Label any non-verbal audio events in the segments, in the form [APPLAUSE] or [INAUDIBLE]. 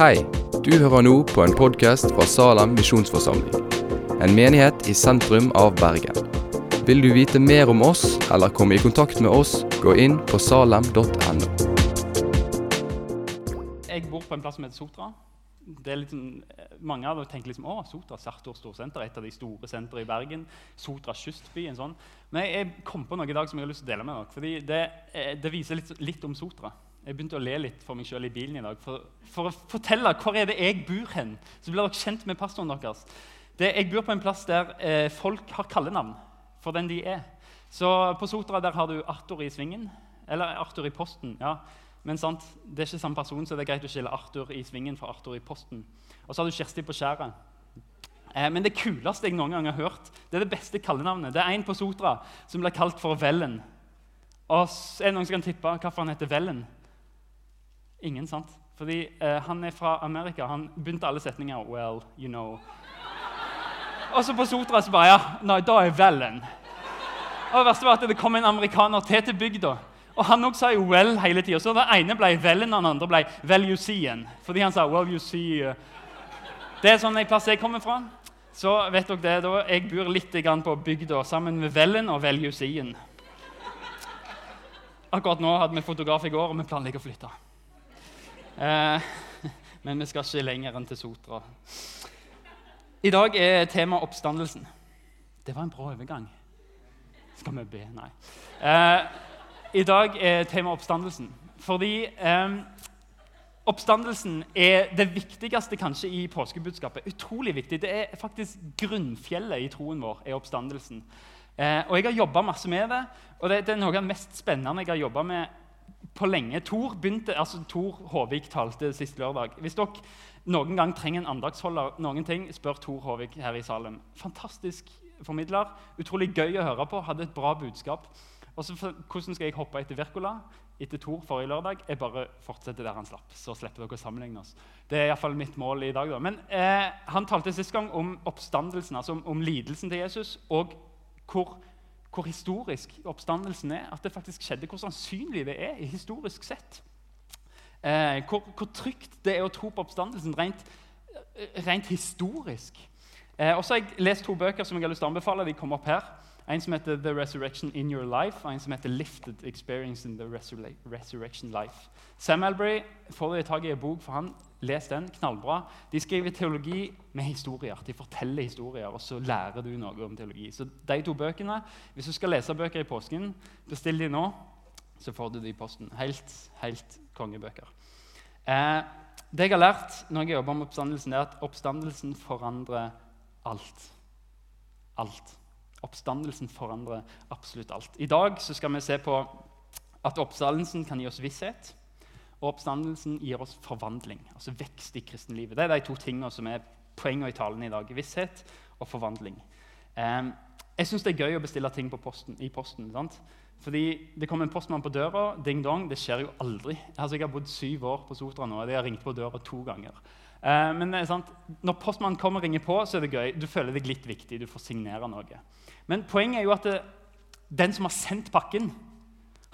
Hei, du hører nå på en podkast fra Salem misjonsforsamling. En menighet i sentrum av Bergen. Vil du vite mer om oss eller komme i kontakt med oss, gå inn på salem.no. Jeg bor på en plass som heter Sotra. Sånn, mange av dere tenker liksom, å, Sotra Sartor Storsenter, et av de store sentrene i Bergen. Sotra kystby, en sånn. Men jeg kom på noe i dag som jeg har lyst til å dele med dere. fordi Det, eh, det viser litt, litt om Sotra. Jeg begynte å le litt for meg sjøl i bilen i dag. For, for, å fortelle hvor er det jeg bor hen, så blir dere kjent med pastoren deres. Det, jeg bor på en plass der eh, folk har kallenavn for den de er. Så På Sotra der har du Arthur i Svingen. Eller Arthur i Posten. ja. Men sant, det er ikke samme person, så det er greit å skille Arthur i Svingen fra Arthur i Posten. Og så har du Kjersti på Skjæret. Eh, men det kuleste jeg noen gang har hørt, det er det beste kallenavnet. Det er en på Sotra som blir kalt for Vellen. Og er det noen som kan tippe hvorfor han heter Vellen? Ingen, sant? Fordi eh, han er fra Amerika. Han begynte alle setninger Well, you know. Og så på Sotra så bare Ja, nei, da er Vellen. Og det verste var at det kom en amerikaner til til bygda. Og han òg sa jo 'well' hele tida. Så den ene ble 'Vellen', og den andre ble 'well you see'. Fordi han sa 'well you see'. uh». Det er sånn jeg plass jeg kommer fra. Så vet dere det, da, jeg bor litt på bygda sammen med Vellen og Well you see-en. Akkurat nå hadde vi fotograf i går, og vi planlegger å flytte. Eh, [LAUGHS] men vi skal ikke lenger enn til Sotra. I dag er tema oppstandelsen. Det var en bra overgang. Skal vi be? Nei. Eh, I dag er tema oppstandelsen. Fordi eh, oppstandelsen er det viktigste kanskje i påskebudskapet. Utrolig viktig. Det er faktisk grunnfjellet i troen vår. er oppstandelsen. Eh, og Jeg har jobba masse med det, og det, det er noe av det mest spennende jeg har jobba med på lenge. Tor begynte, altså Tor Håvik talte sist lørdag. Hvis dere noen gang trenger en andagsholder, noen ting, spør Tor Håvik her i Salem. Fantastisk formidler. Utrolig gøy å høre på. Hadde et bra budskap. Og så Hvordan skal jeg hoppe etter Wirkola? Etter Tor forrige lørdag? Jeg bare fortsetter der han slapp. Så slipper dere å sammenligne oss. Det er iallfall mitt mål i dag. da. Men eh, Han talte sist gang om oppstandelsen, altså om, om lidelsen til Jesus. og hvor, hvor, historisk oppstandelsen er. At det faktisk skjedde. Hvor sannsynlig det er historisk sett. Eh, hvor, hvor, trygt det er å tro på oppstandelsen rent, rent historisk. Eh, og så har jeg lest to bøker som jeg har lyst til å anbefale. De kommer opp her. En som heter 'The Resurrection in Your Life', og en som heter 'Lifted Experience in the Resurrection Life'. Sam Albury får dere tak i en bok for han. Les den. Knallbra. De skriver teologi med historier. De forteller historier, og så lærer du noe om teologi. Så de to bøkene, Hvis du skal lese bøker i påsken, bestill de nå, så får du de i posten. Helt, helt kongebøker. Eh, det jeg har lært når jeg jobber med oppstandelsen, er at oppstandelsen forandrer alt. Alt. Oppstandelsen forandrer absolutt alt. I dag skal vi se på at oppstandelsen kan gi oss visshet. Og oppstandelsen gir oss forvandling, altså vekst i kristenlivet. Det er de to tingene som er poengene i talen i dag. Visshet og forvandling. Eh, jeg syns det er gøy å bestille ting posten, i posten. Sant? Fordi Det kommer en postmann på døra. ding dong, Det skjer jo aldri. Altså, jeg har bodd syv år på Sotra nå, og jeg har ringt på døra to ganger. Eh, men sant? Når postmannen kommer og ringer på, så er det gøy. Du føler deg litt viktig. Du får signere noe. Men poenget er jo at det, den som har sendt pakken,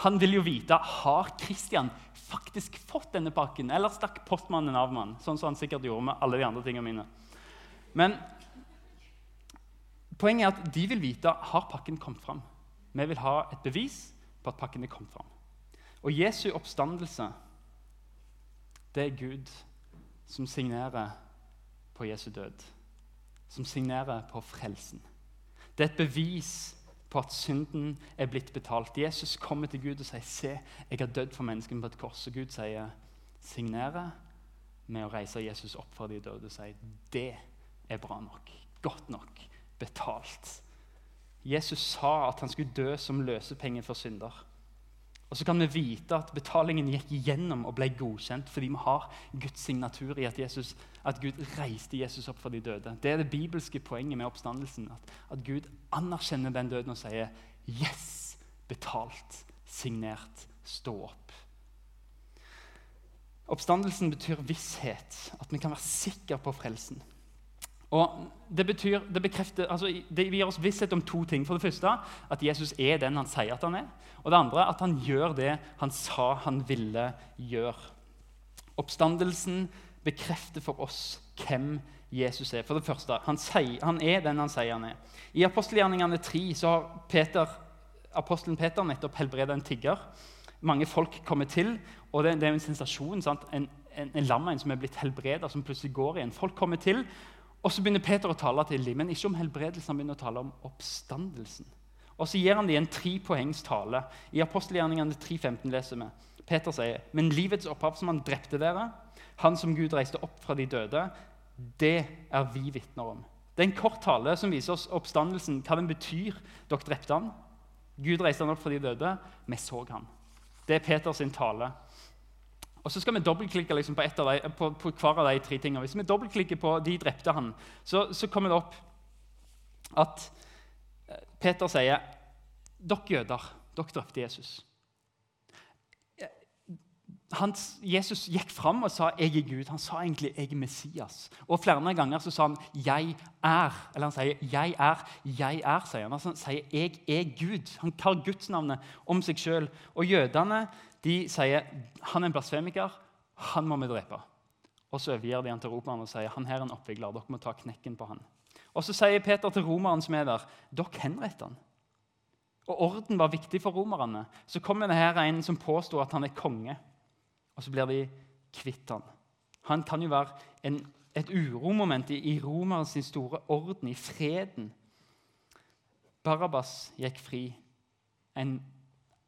han vil jo vite har Christian faktisk fått denne pakken, eller stakk postmannen av mann, sånn som han sikkert gjorde med alle de andre tingene mine. Men poenget er at de vil vite har pakken kommet fram. Vi vil ha et bevis på at pakken er kommet fram. Og Jesu oppstandelse, det er Gud som signerer på Jesu død. Som signerer på frelsen. Det er et bevis på at synden er blitt betalt. Jesus kommer til Gud og sier, 'Se, jeg har dødd for menneskene på et kors.' Og Gud sier, 'Signerer med å reise Jesus opp fra de døde.' og sier, 'Det er bra nok. Godt nok. Betalt.' Jesus sa at han skulle dø som løsepenge for synder. Og så kan vi vite at betalingen gikk igjennom og ble godkjent fordi vi har Guds signatur i at, Jesus, at Gud reiste Jesus opp fra de døde. Det er det bibelske poenget med oppstandelsen. At, at Gud anerkjenner den døden og sier 'Yes! Betalt. Signert. Stå opp'. Oppstandelsen betyr visshet. At vi kan være sikre på frelsen. Og Det betyr, det bekrefter, altså det gir oss visshet om to ting. For det første at Jesus er den han sier at han er. Og det andre at han gjør det han sa han ville gjøre. Oppstandelsen bekrefter for oss hvem Jesus er. For det første, han, sier, han er den han sier han er. I apostelgjerningene 3 så har Peter, apostelen Peter nettopp helbredet en tigger. Mange folk kommer til, og det, det er en sensasjon. Sant? En, en, en lammein som er blitt helbredet, som plutselig går igjen. Folk kommer til, og så begynner Peter å tale til dem, men ikke om helbredelsen, han begynner å tale om oppstandelsen. Og så gir han dem en trepoengs tale. I apostelgjerningene 3.15 leser vi. Peter sier, men livets opphav som han drepte dere, han som Gud reiste opp fra de døde, det er vi vitner om. Det er en kort tale som viser oss oppstandelsen, hva den betyr. Dere drepte han. Gud reiste han opp fra de døde. Vi så han. Det er Peters tale. Og Så skal vi dobbeltklikke liksom på, de, på, på, hver av de tre tingene. Hvis vi dobbeltklikker på 'de drepte han', så, så kommer det opp at eh, Peter sier 'Dere jøder, dere drepte Jesus' han, Jesus gikk fram og sa 'jeg er Gud'. Han sa egentlig 'jeg er Messias'. Og Flere ganger så sa han 'jeg er'. Eller han sier 'jeg er', 'jeg er', sier han. Altså, han sier 'jeg er Gud'. Han kaller gudsnavnet om seg sjøl. Og jødene de sier 'han er en blasfemiker', han må vi drepe'. Og så overgir de han til romerne og sier 'han her er en oppvigler', dere må ta knekken på han'. Og så sier Peter til romeren som er der, 'dere henretter han'. Og orden var viktig for romerne. Så kommer det her en som påsto at han er konge og så blir de kvitt han. Han kan jo være en, et uromoment i, i romerens store orden, i freden. Barabbas gikk fri, en,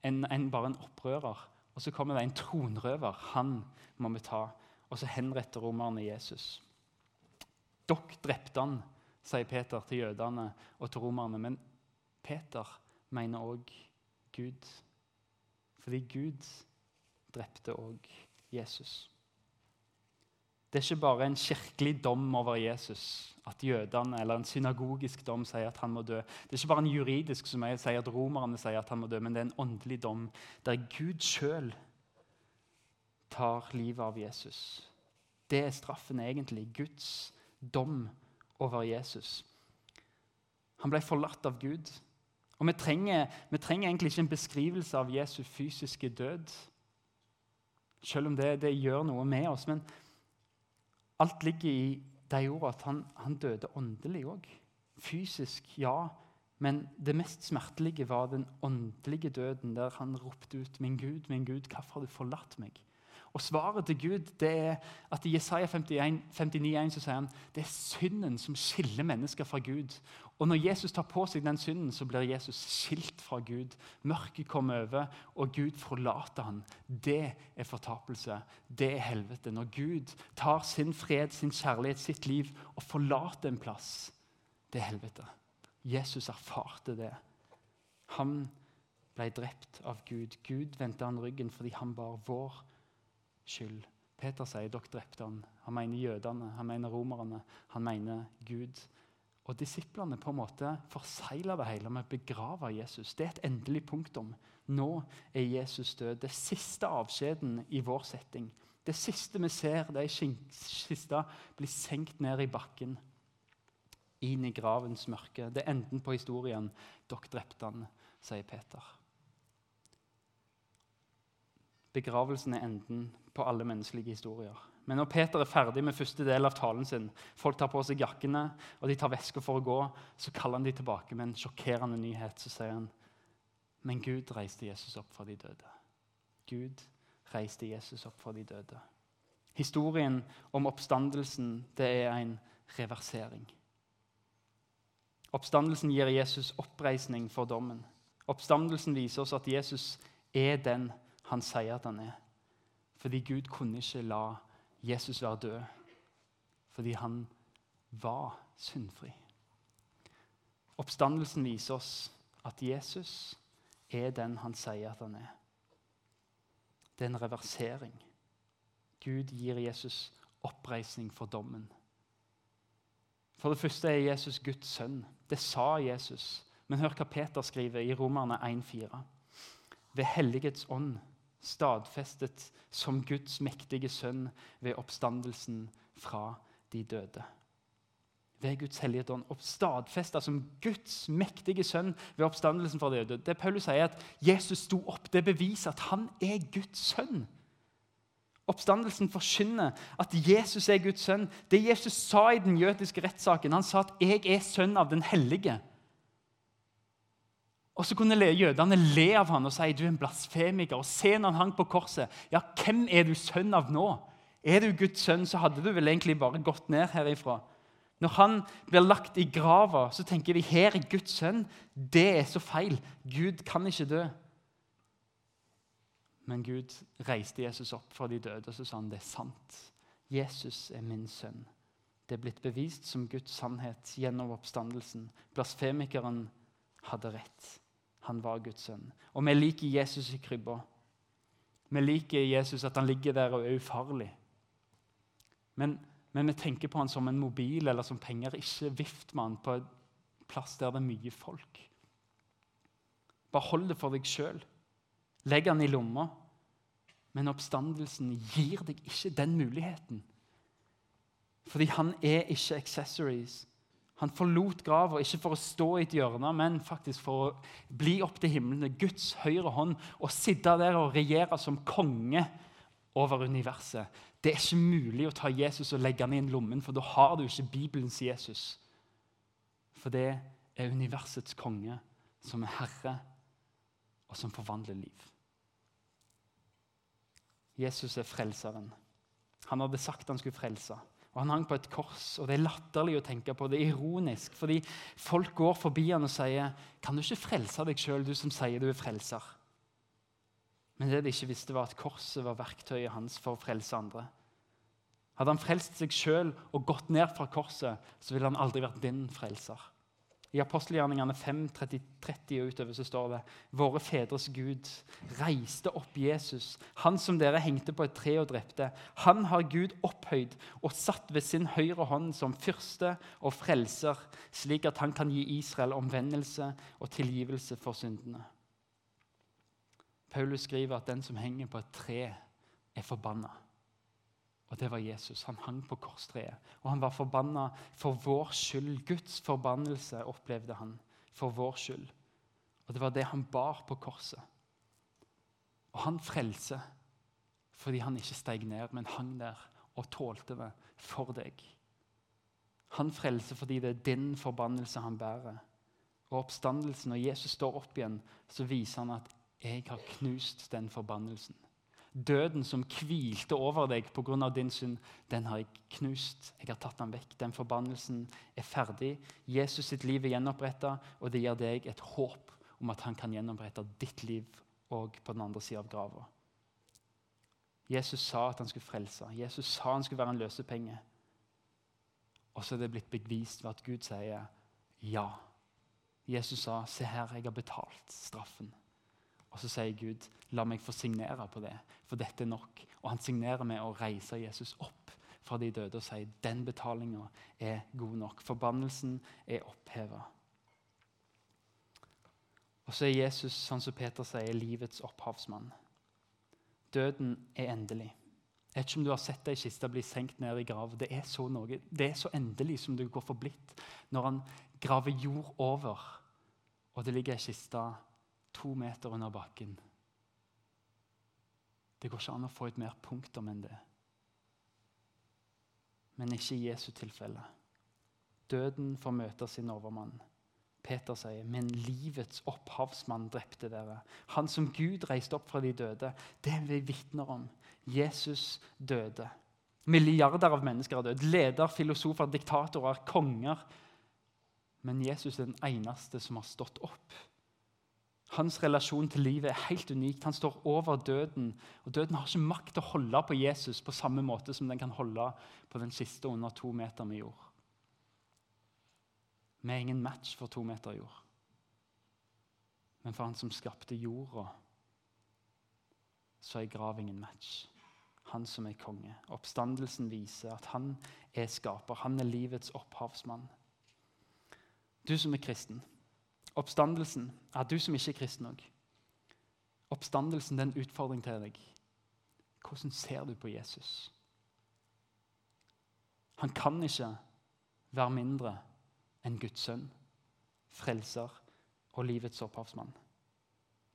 en, en, bare en opprører. Og så kommer det en tronrøver. Han må vi ta. Og så henretter romerne Jesus. Dere drepte han, sier Peter til jødene og til romerne. Men Peter mener òg Gud. Fordi Gud drepte òg Jesus. Det er ikke bare en kirkelig dom over Jesus, at jødene, eller en synagogisk dom sier at han må dø. Det er ikke bare en juridisk som jeg sier at romerne sier at han må dø, men det er en åndelig dom der Gud sjøl tar livet av Jesus. Det er straffen egentlig. Guds dom over Jesus. Han ble forlatt av Gud. Og vi trenger, vi trenger egentlig ikke en beskrivelse av Jesu fysiske død. Selv om det, det, gjør noe med oss. Men alt ligger i de ordene at han, han døde åndelig òg. Fysisk, ja. Men det mest smertelige var den åndelige døden, der han ropte ut 'Min Gud, min Gud, hvorfor har du forlatt meg?' Og Svaret til Gud det er at i Jesaja 59, så sier han det er synden som skiller mennesker fra Gud. Og Når Jesus tar på seg den synden, så blir Jesus skilt fra Gud. Mørket kommer over, og Gud forlater han. Det er fortapelse. Det er helvete. Når Gud tar sin fred, sin kjærlighet, sitt liv og forlater en plass, det er helvete. Jesus erfarte det. Han ble drept av Gud. Gud vendte han ryggen fordi han bar vår skyld. Peter sier dere drepte han. Han mener jødene, han mener romerne, han mener Gud. Og Disiplene på en måte forsegler det hele med å begrave Jesus. Det er et endelig punktum. Nå er Jesus død. Det siste avskjeden i vår setting. Det siste vi ser, det er kista blir senkt ned i bakken. Inn i gravens mørke. Det er enden på historien. Dere drepte han, sier Peter. Begravelsen er enden på alle menneskelige historier. Men når Peter er ferdig med første del av talen sin, folk tar på seg jakkene og de tar vesker for å gå, så kaller han de tilbake med en sjokkerende nyhet. Så sier han, men Gud reiste Jesus opp fra de døde. Gud reiste Jesus opp fra de døde. Historien om oppstandelsen det er en reversering. Oppstandelsen gir Jesus oppreisning for dommen. Oppstandelsen viser oss at Jesus er den han sier at han er. Fordi Gud kunne ikke la Jesus være død. Fordi han var syndfri. Oppstandelsen viser oss at Jesus er den han sier at han er. Det er en reversering. Gud gir Jesus oppreisning for dommen. For det første er Jesus Guds sønn. Det sa Jesus. Men hør hva Peter skriver i Romerne 1,4. Ved Helligets ånd stadfestet som Guds mektige sønn ved oppstandelsen fra de døde. Ved Guds hellige ånd. Stadfesta som Guds mektige sønn ved oppstandelsen fra de døde. Det Paulus sier at Jesus sto opp, det beviser at han er Guds sønn. Oppstandelsen forkynner at Jesus er Guds sønn. Det Jesus sa i den jødiske rettssaken, han sa at 'jeg er sønn av den hellige'. Og Så kunne jødene le av han og si du er en blasfemiker. Og se når han hang på korset, ja, hvem er du sønn av nå? Er du Guds sønn, så hadde du vel egentlig bare gått ned herifra. Når han blir lagt i grava, så tenker vi her er Guds sønn. Det er så feil. Gud kan ikke dø. Men Gud reiste Jesus opp fra de døde, og så sa han det er sant. Jesus er min sønn. Det er blitt bevist som Guds sannhet gjennom oppstandelsen. Blasfemikeren hadde rett. Han var Guds sønn. Og vi liker Jesus i krybba. Vi liker Jesus at han ligger der og er ufarlig. Men, men vi tenker på han som en mobil eller som penger. Ikke vift med han på en plass der det er mye folk. Bare hold det for deg sjøl. Legg han i lomma. Men oppstandelsen gir deg ikke den muligheten. Fordi han er ikke accessories. Han forlot grava ikke for å stå i et hjørne, men faktisk for å bli opp til himmelen, Guds høyre hånd, og sitte der og regjere som konge over universet. Det er ikke mulig å ta Jesus og legge han i lommen, for da har du ikke Bibelens Jesus. For det er universets konge som er herre, og som forvandler liv. Jesus er frelseren. Han hadde sagt han skulle frelse. Og Han hang på et kors, og det er latterlig å tenke på. Det er ironisk, fordi folk går forbi han og sier Kan du ikke frelse deg sjøl, du som sier du er frelser? Men det de ikke visste, var at korset var verktøyet hans for å frelse andre. Hadde han frelst seg sjøl og gått ned fra korset, så ville han aldri vært din frelser. I apostelgjerningene 5, 30, 30 og utover så står det Våre fedres Gud reiste opp Jesus, han som dere hengte på et tre og drepte. Han har Gud opphøyd og satt ved sin høyre hånd som fyrste og frelser, slik at han kan gi Israel omvendelse og tilgivelse for syndene. Paulus skriver at den som henger på et tre, er forbanna. Og det var Jesus. Han hang på korstreet. Og han var forbanna for vår skyld. Guds forbannelse opplevde han for vår skyld. Og det var det han bar på korset. Og han frelser fordi han ikke steg ned, men hang der og tålte det for deg. Han frelser fordi det er din forbannelse han bærer. Og oppstandelsen, når Jesus står opp igjen, så viser han at 'jeg har knust den forbannelsen'. Døden som hvilte over deg pga. din synd, den har jeg knust. Jeg har tatt den vekk. Den forbannelsen er ferdig. Jesus sitt liv er gjenoppretta, og det gir deg et håp om at han kan gjenopprette ditt liv òg på den andre sida av grava. Jesus sa at han skulle frelse. Jesus sa han skulle være en løsepenge. Og så er det blitt bevist ved at Gud sier ja. Jesus sa, 'Se her, jeg har betalt straffen'. Og så sier Gud, 'La meg få signere på det, for dette er nok.' Og han signerer med å reise Jesus opp fra de døde og sier, 'Den betalinga er god nok. Forbannelsen er oppheva.' Og så er Jesus, sånn som Peter sier, livets opphavsmann. Døden er endelig. Jeg ikke om du har sett ei kiste bli senkt ned i grav. Det er så noe, det er så endelig som det går forblitt når han graver jord over, og det ligger ei kiste to meter under bakken. Det går ikke an å få et mer punktum enn det. Men ikke i Jesu tilfelle. Døden får møte sin overmann. Peter sier, 'Men livets opphavsmann drepte dere.' Han som Gud reiste opp fra de døde. Det er vi vitner om. Jesus døde. Milliarder av mennesker har dødd. Leder, filosofer, diktatorer, konger. Men Jesus er den eneste som har stått opp. Hans relasjon til livet er helt unikt. Han står over døden. Og Døden har ikke makt til å holde på Jesus på samme måte som den kan holde på den siste under to meter med jord. Vi er ingen match for to meter jord. Men for han som skapte jorda, så er grav ingen match. Han som er konge. Oppstandelsen viser at han er skaper. Han er livets opphavsmann. Du som er kristen. Oppstandelsen er du som ikke er kristen òg. Oppstandelsen er en utfordring til deg. Hvordan ser du på Jesus? Han kan ikke være mindre enn Guds sønn, frelser og livets opphavsmann.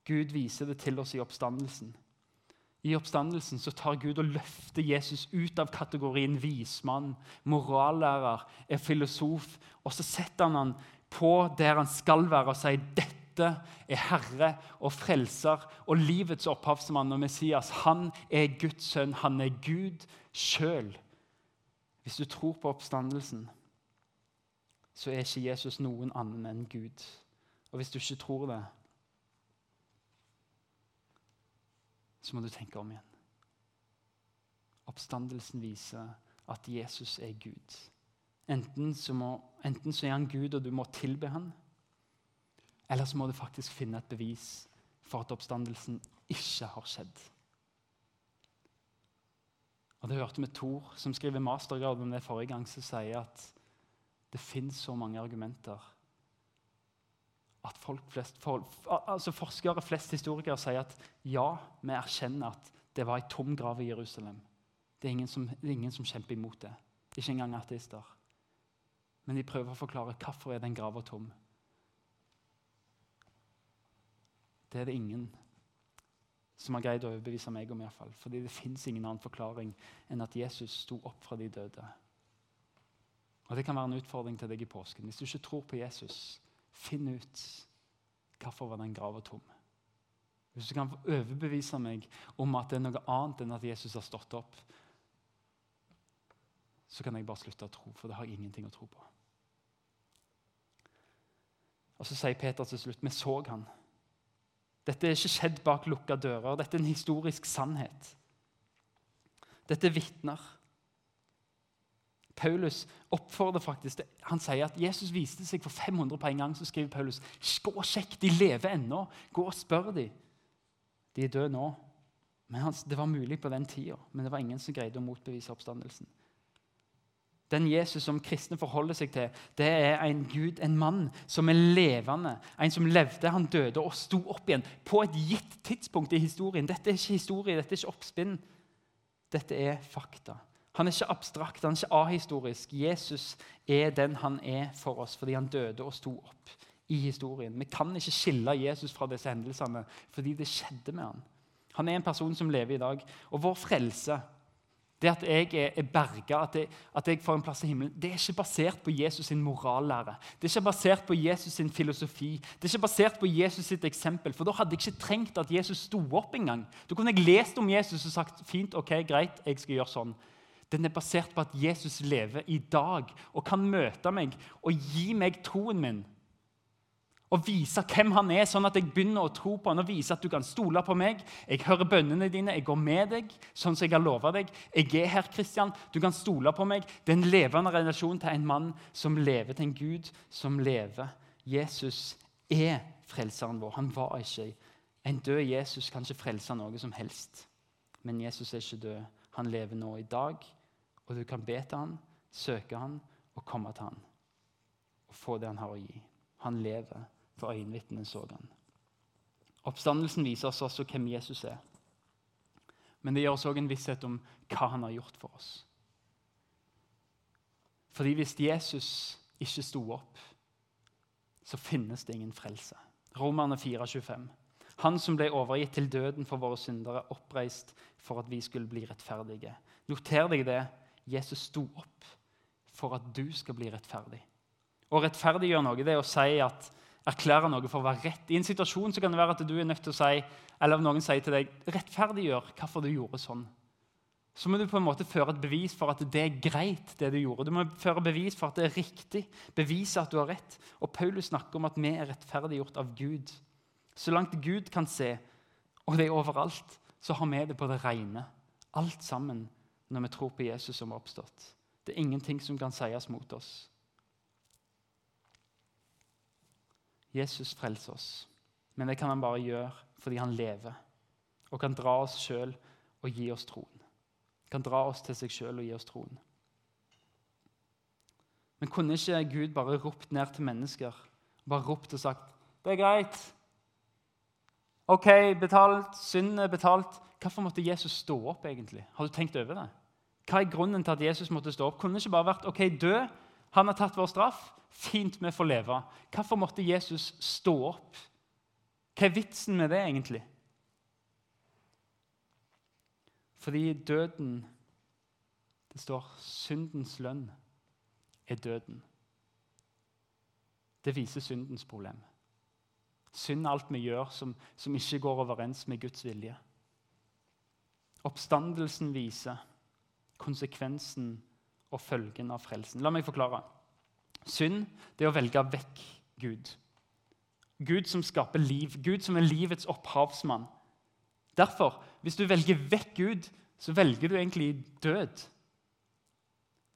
Gud viser det til oss i oppstandelsen. I oppstandelsen så tar Gud og løfter Jesus ut av kategorien vismann, morallærer, er filosof, og så setter han han på der han skal være, og sier dette er Herre og Frelser og livets opphavsmann og Messias. Han er Guds sønn. Han er Gud sjøl. Hvis du tror på oppstandelsen, så er ikke Jesus noen annen enn Gud. Og hvis du ikke tror det, så må du tenke om igjen. Oppstandelsen viser at Jesus er Gud. Enten så, må, enten så er han Gud, og du må tilbe han, eller så må du faktisk finne et bevis for at oppstandelsen ikke har skjedd. Og Det hørte vi Tor, som skriver mastergrad om det forrige gang, som sier at det fins så mange argumenter at folk flest, for, altså forskere flest historikere sier at ja, vi erkjenner at det var ei tom grav i Jerusalem. Det er ingen som, det er ingen som kjemper imot det. Ikke engang ateister. Men de prøver å forklare hvorfor er den grava tom. Det er det ingen som har greid å overbevise meg om. I hvert fall. Fordi det fins ingen annen forklaring enn at Jesus sto opp fra de døde. Og Det kan være en utfordring til deg i påsken. Hvis du ikke tror på Jesus, Finn ut hvorfor var den grava tom. Hvis du kan overbevise meg om at det er noe annet enn at Jesus har stått opp, så kan jeg bare slutte å tro, for det har jeg ingenting å tro på. Og Så sier Peter til slutt vi så han. Dette er ikke skjedd bak lukka dører. Dette er en historisk sannhet. Dette er vitner. Paulus oppfordrer faktisk Han sier at Jesus viste seg for 500 på en gang. Så skriver Paulus gå og sjekk, de lever ennå. Gå og spør dem. De er døde nå. Men han, Det var mulig på den tida, men det var ingen som greide å motbevise oppstandelsen. Den Jesus som kristne forholder seg til, det er en Gud, en mann som er levende. En som levde, han døde og sto opp igjen på et gitt tidspunkt i historien. Dette er ikke historie, dette er ikke oppspinn. Dette er fakta. Han er ikke abstrakt, han er ikke ahistorisk. Jesus er den han er for oss fordi han døde og sto opp i historien. Vi kan ikke skille Jesus fra disse hendelsene fordi det skjedde med han. Han er en person som lever i dag. Og vår frelse, det at jeg er berga, at, at, jeg får en plass i himmelen, det er ikke basert på Jesus' sin morallære. Det er ikke basert på Jesus' sin filosofi. Det er ikke basert på Jesus sitt eksempel. For da hadde jeg ikke trengt at Jesus sto opp engang. Da kunne jeg lest om Jesus og sagt fint, ok, greit, jeg skal gjøre sånn. Den er basert på at Jesus lever i dag og kan møte meg og gi meg troen min. Og vise hvem han er, sånn at jeg begynner å tro på han og vise at du kan stole på meg. Jeg hører bønnene dine, jeg går med deg, sånn som jeg har lova deg. Jeg er her, Kristian. Du kan stole på meg. Det er en levende relasjon til en mann som lever, til en Gud som lever. Jesus er frelseren vår. Han var ikke En død Jesus kan ikke frelse noe som helst. Men Jesus er ikke død. Han lever nå i dag. Og du kan be til han, søke han og komme til han. Og få det han har å gi. Han lever, for øyenvitnene så han. Oppstandelsen viser oss også hvem Jesus er. Men det gir oss òg en visshet om hva han har gjort for oss. Fordi hvis Jesus ikke sto opp, så finnes det ingen frelse. Romerne 4,25. Han som ble overgitt til døden for våre syndere, oppreist for at vi skulle bli rettferdige. Noter deg det Jesus sto opp for at du skal bli rettferdig. Å rettferdiggjøre noe det er å si at, erklære noe for å være rett. I en situasjon så kan det være at du er nødt til å si, eller noen sier til deg rettferdiggjør hvorfor du gjorde sånn. Så må du på en måte føre et bevis for at det er greit, det du gjorde. Du må føre bevis for at det er riktig, bevise at du har rett. Og Paulus snakker om at vi er rettferdiggjort av Gud. Så langt Gud kan se, og det er overalt, så har vi det på det rene. Alt sammen når vi tror på Jesus som har oppstått. Det er ingenting som kan sies mot oss. Jesus frelser oss, men det kan han bare gjøre fordi han lever og kan dra oss sjøl og gi oss troen. Kan dra oss til seg sjøl og gi oss troen. Men kunne ikke Gud bare ropt ned til mennesker bare ropt og sagt det er greit. OK, betalt. Synden er betalt. Hvorfor måtte Jesus stå opp, egentlig? Har du tenkt over det? Hva er grunnen til at Jesus måtte stå opp? Kunne ikke bare vært ok, død? Han har tatt vår straff. Fint, vi får leve. Hvorfor måtte Jesus stå opp? Hva er vitsen med det, egentlig? Fordi døden Det står syndens lønn er døden. Det viser syndens problem. Synd er alt vi gjør som, som ikke går overens med Guds vilje. Oppstandelsen viser konsekvensen og følgen av frelsen. La meg forklare. Synd det er å velge vekk Gud. Gud som skaper liv, Gud som er livets opphavsmann. Derfor, hvis du velger vekk Gud, så velger du egentlig død.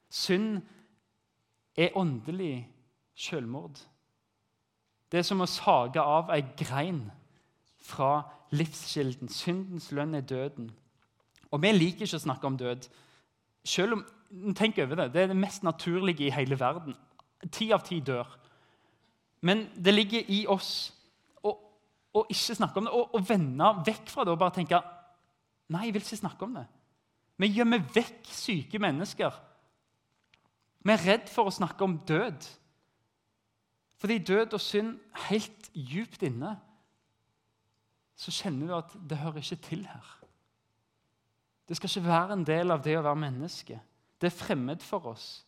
Synd er åndelig selvmord. Det er som å sage av ei grein fra livskilden. Syndens lønn er døden. Og vi liker ikke å snakke om død. Selv om, Tenk over det. Det er det mest naturlige i hele verden. Ti av ti dør. Men det ligger i oss å, å ikke snakke om det, å vende vekk fra det og bare tenke Nei, jeg vil ikke snakke om det. Vi gjemmer vekk syke mennesker. Vi er redd for å snakke om død. Fordi død og synd helt djupt inne så kjenner du at det hører ikke til her. Det skal ikke være en del av det å være menneske. Det er fremmed for oss.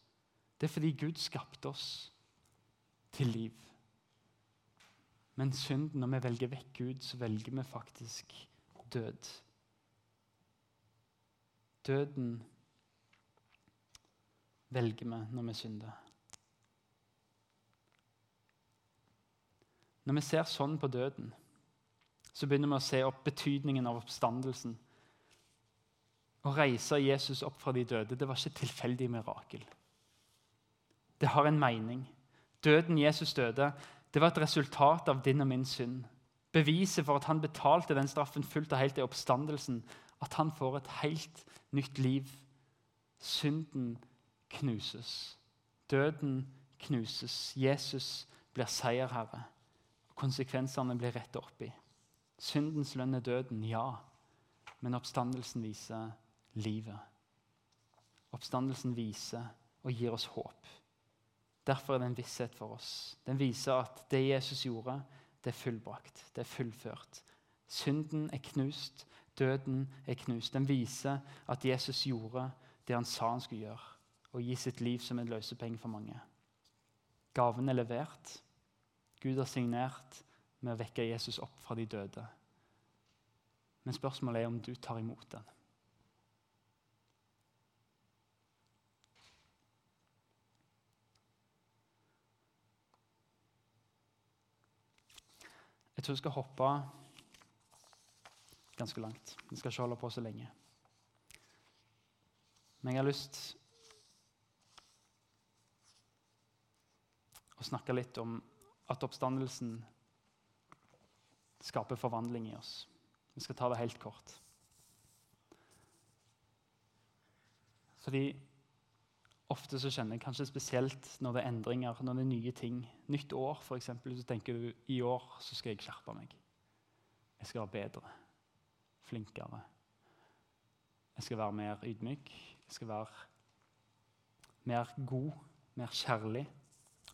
Det er fordi Gud skapte oss til liv. Men synden, når vi velger vekk Gud, så velger vi faktisk død. Døden velger vi når vi synder. Når vi ser sånn på døden, så begynner vi å se opp betydningen av oppstandelsen. Å reise Jesus opp fra de døde det var ikke et tilfeldig mirakel. Det har en mening. Døden Jesus døde, det var et resultat av din og min synd. Beviset for at han betalte den straffen fullt og helt i oppstandelsen. At han får et helt nytt liv. Synden knuses. Døden knuses. Jesus blir seierherre. Konsekvensene blir rett opp i. Syndens lønn er døden, ja. Men oppstandelsen viser livet. Oppstandelsen viser og gir oss håp. Derfor er det en visshet for oss. Den viser at det Jesus gjorde, det er fullbrakt. Det er fullført. Synden er knust. Døden er knust. Den viser at Jesus gjorde det han sa han skulle gjøre, og gi sitt liv som en løsepenge for mange. Gaven er levert. Gud har signert med å vekke Jesus opp fra de døde. Men spørsmålet er om du tar imot den. Jeg tror jeg skal hoppe ganske langt. Vi skal ikke holde på så lenge. Men jeg har lyst å snakke litt om at oppstandelsen skaper forvandling i oss. Vi skal ta det helt kort. Fordi Ofte så kjenner jeg kanskje spesielt når det er endringer, når det er nye ting. Nytt år, f.eks. Så tenker du i år så skal jeg skjerpe meg. Jeg skal være bedre, flinkere. Jeg skal være mer ydmyk. Jeg skal være mer god, mer kjærlig.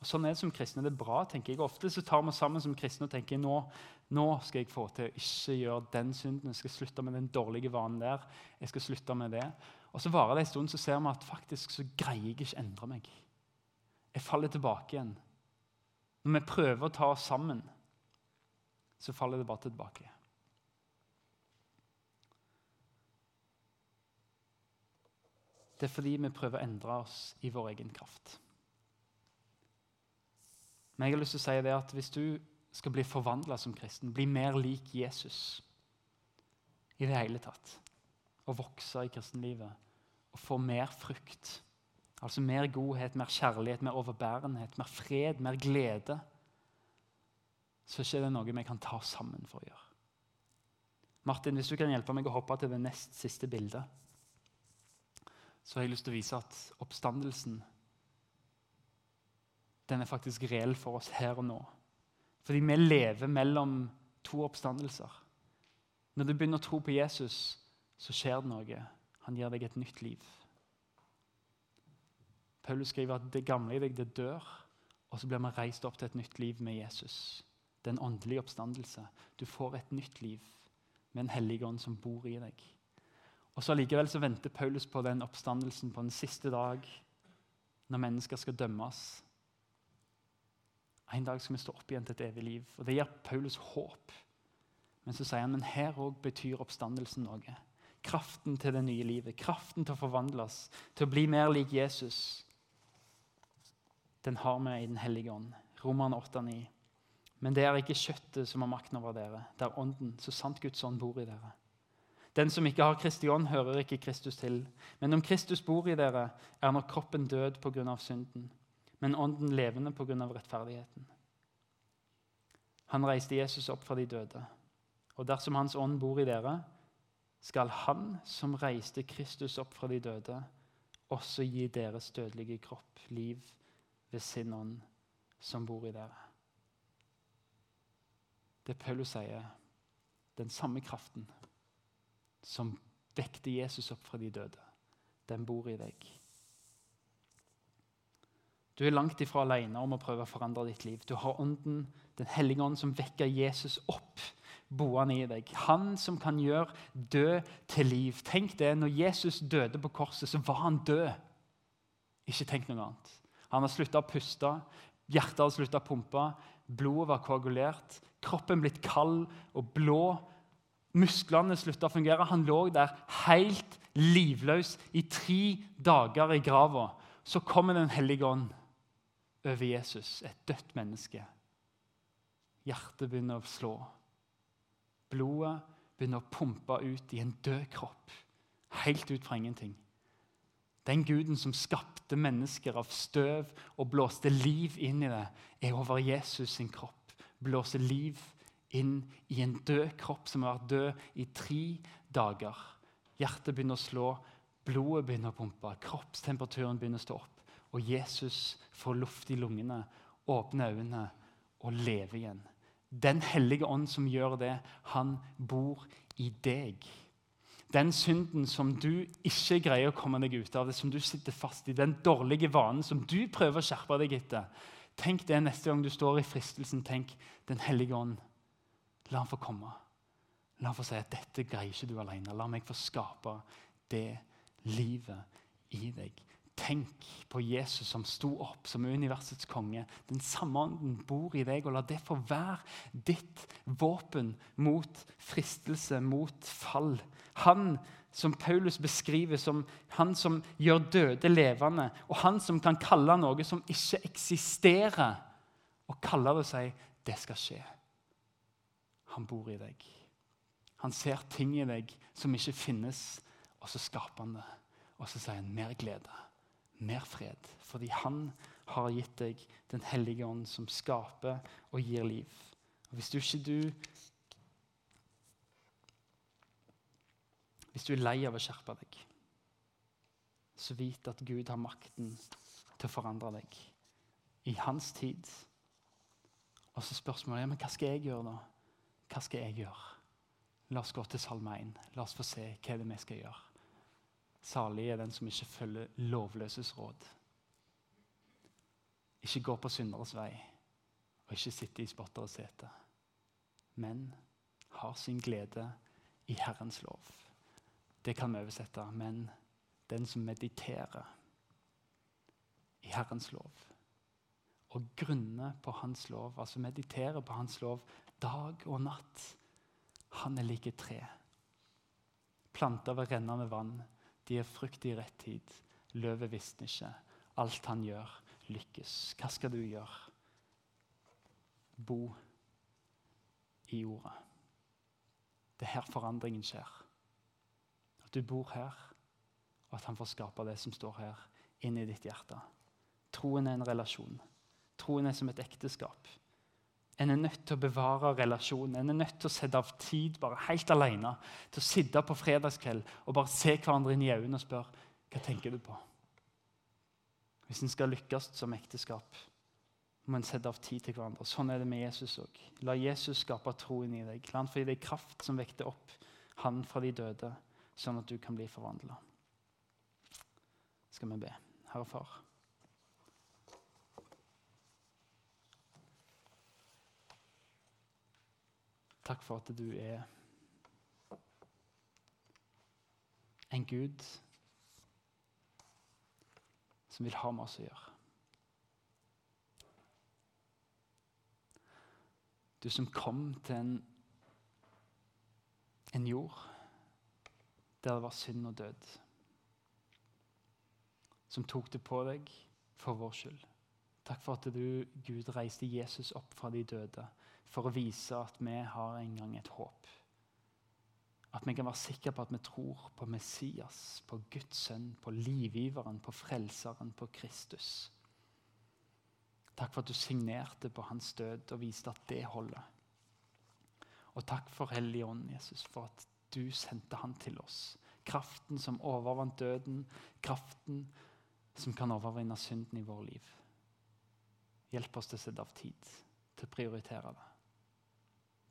Og sånn er det som kristne. Det er bra, tenker jeg. Ofte så tar vi oss sammen som kristne og tenker nå, nå skal jeg få til å ikke gjøre den synden. Jeg skal slutte med den dårlige vanen der. Jeg skal slutte med det. Og Så varer det en stund, så ser vi at faktisk så greier jeg ikke endre meg. Jeg faller tilbake igjen. Når vi prøver å ta oss sammen, så faller det bare tilbake. Det er fordi vi prøver å endre oss i vår egen kraft. Men jeg har lyst til å si det at hvis du skal bli forvandla som kristen, bli mer lik Jesus i det hele tatt, og vokse i kristenlivet og få mer frukt, altså mer godhet, mer kjærlighet, mer overbærenhet, mer fred, mer glede, så er det noe vi kan ta sammen for å gjøre. Martin, hvis du kan hjelpe meg å hoppe til det nest siste bildet, så har jeg lyst til å vise at oppstandelsen den er faktisk reell for oss her og nå. Fordi vi lever mellom to oppstandelser. Når du begynner å tro på Jesus, så skjer det noe. Han gir deg et nytt liv. Paulus skriver at det gamle i deg det dør, og så blir vi reist opp til et nytt liv med Jesus. Det er en åndelig oppstandelse. Du får et nytt liv med en hellig ånd som bor i deg. Og så Allikevel så venter Paulus på den oppstandelsen på den siste dag, når mennesker skal dømmes. En dag skal vi stå opp igjen til et evig liv. Og Det gir Paulus håp. Men så sier han men her òg betyr oppstandelsen noe. Kraften til det nye livet, kraften til å forvandles, til å bli mer lik Jesus. Den har vi i Den hellige ånd. Romerne 8,9. Men det er ikke kjøttet som har makten over dere. Det er ånden, så sant Guds ånd bor i dere. Den som ikke har Kristi ånd, hører ikke Kristus til. Men om Kristus bor i dere, er nok kroppen død pga. synden, men ånden levende pga. rettferdigheten. Han reiste Jesus opp fra de døde. Og dersom Hans ånd bor i dere, skal Han som reiste Kristus opp fra de døde, også gi deres dødelige kropp liv ved sin ånd som bor i dere. Det Paulus sier, den samme kraften som vekte Jesus opp fra de døde, den bor i deg. Du er langt ifra alene om å prøve å forandre ditt liv. Du har Ånden, Den hellige ånd, som vekker Jesus opp boende i deg. Han som kan gjøre død til liv. Tenk det, når Jesus døde på korset, så var han død. Ikke tenk noe annet. Han har slutta å puste, hjertet har slutta å pumpe, blodet var koagulert, kroppen blitt kald og blå. Musklene slutta å fungere. Han lå der helt livløs i tre dager i grava. Så kommer Den hellige ånd over Jesus, et dødt menneske. Hjertet begynner å slå. Blodet begynner å pumpe ut i en død kropp. Helt ut fra ingenting. Den guden som skapte mennesker av støv og blåste liv inn i det, er over Jesus sin kropp. Blåser liv inn i en død kropp som har vært død i tre dager. Hjertet begynner å slå, blodet begynner å pumpe, kroppstemperaturen begynner å stå opp. Og Jesus får luft i lungene, åpner øynene og lever igjen. Den hellige ånd som gjør det, han bor i deg. Den synden som du ikke greier å komme deg ut av, det som du sitter fast i, den dårlige vanen som du prøver å skjerpe deg etter. Tenk det neste gang du står i fristelsen. Tenk Den hellige ånd. La han få komme. La han få si at dette greier ikke du alene. La meg få skape det livet i deg. Tenk på Jesus som sto opp som universets konge. Den samme ånden bor i deg, og la det få være ditt våpen mot fristelse, mot fall. Han som Paulus beskriver som han som gjør døde levende, og han som kan kalle noe som ikke eksisterer, og kalle det seg det skal skje. Han bor i deg. Han ser ting i deg som ikke finnes, og så skaper han det. Og så sier han mer glede mer fred. Fordi han har gitt deg Den hellige ånd, som skaper og gir liv. Og Hvis du ikke du Hvis du er lei av å skjerpe deg, så vit at Gud har makten til å forandre deg i hans tid. Og så spørsmålet er men hva skal jeg gjøre da? Hva skal jeg gjøre? La oss gå til Salme 1. La oss få se hva det er vi skal gjøre. Salig er den som ikke følger lovløses råd. Ikke går på synderes vei og ikke sitter i spotteres sete, men har sin glede i Herrens lov. Det kan vi oversette. Men den som mediterer i Herrens lov og grunner på Hans lov, altså mediterer på Hans lov dag og natt, han er like tre. Planter ved rennende vann de gir frukt i rett tid. Løvet visner ikke. Alt han gjør, lykkes. Hva skal du gjøre? Bo i jorda. Det er her forandringen skjer. At du bor her, og at han får skape det som står her, inn i ditt hjerte. Troen er en relasjon. Troen er som et ekteskap. En er nødt til å bevare relasjonen. En er nødt til å sette av tid bare helt alene til å sitte på fredagskveld og bare se hverandre inn i øynene og spørre hva tenker du på. Hvis en skal lykkes som ekteskap, må en sette av tid til hverandre. Sånn er det med Jesus òg. La Jesus skape troen i deg. La han få gi deg kraft som vekter opp han fra de døde, sånn at du kan bli forvandla. Skal vi be. Herre Far. Takk for at du er en Gud som vil ha med oss å gjøre. Du som kom til en, en jord der det var synd og død. Som tok det på deg for vår skyld. Takk for at du, Gud, reiste Jesus opp fra de døde for å vise at vi har en gang et håp. At vi kan være sikre på at vi tror på Messias, på Guds sønn, på livgiveren, på frelseren, på Kristus. Takk for at du signerte på hans død og viste at det holder. Og takk for Hellige Ånd, Jesus, for at du sendte han til oss. Kraften som overvant døden, kraften som kan overvinne synden i vår liv. Hjelp oss til å sette av tid til å prioritere det.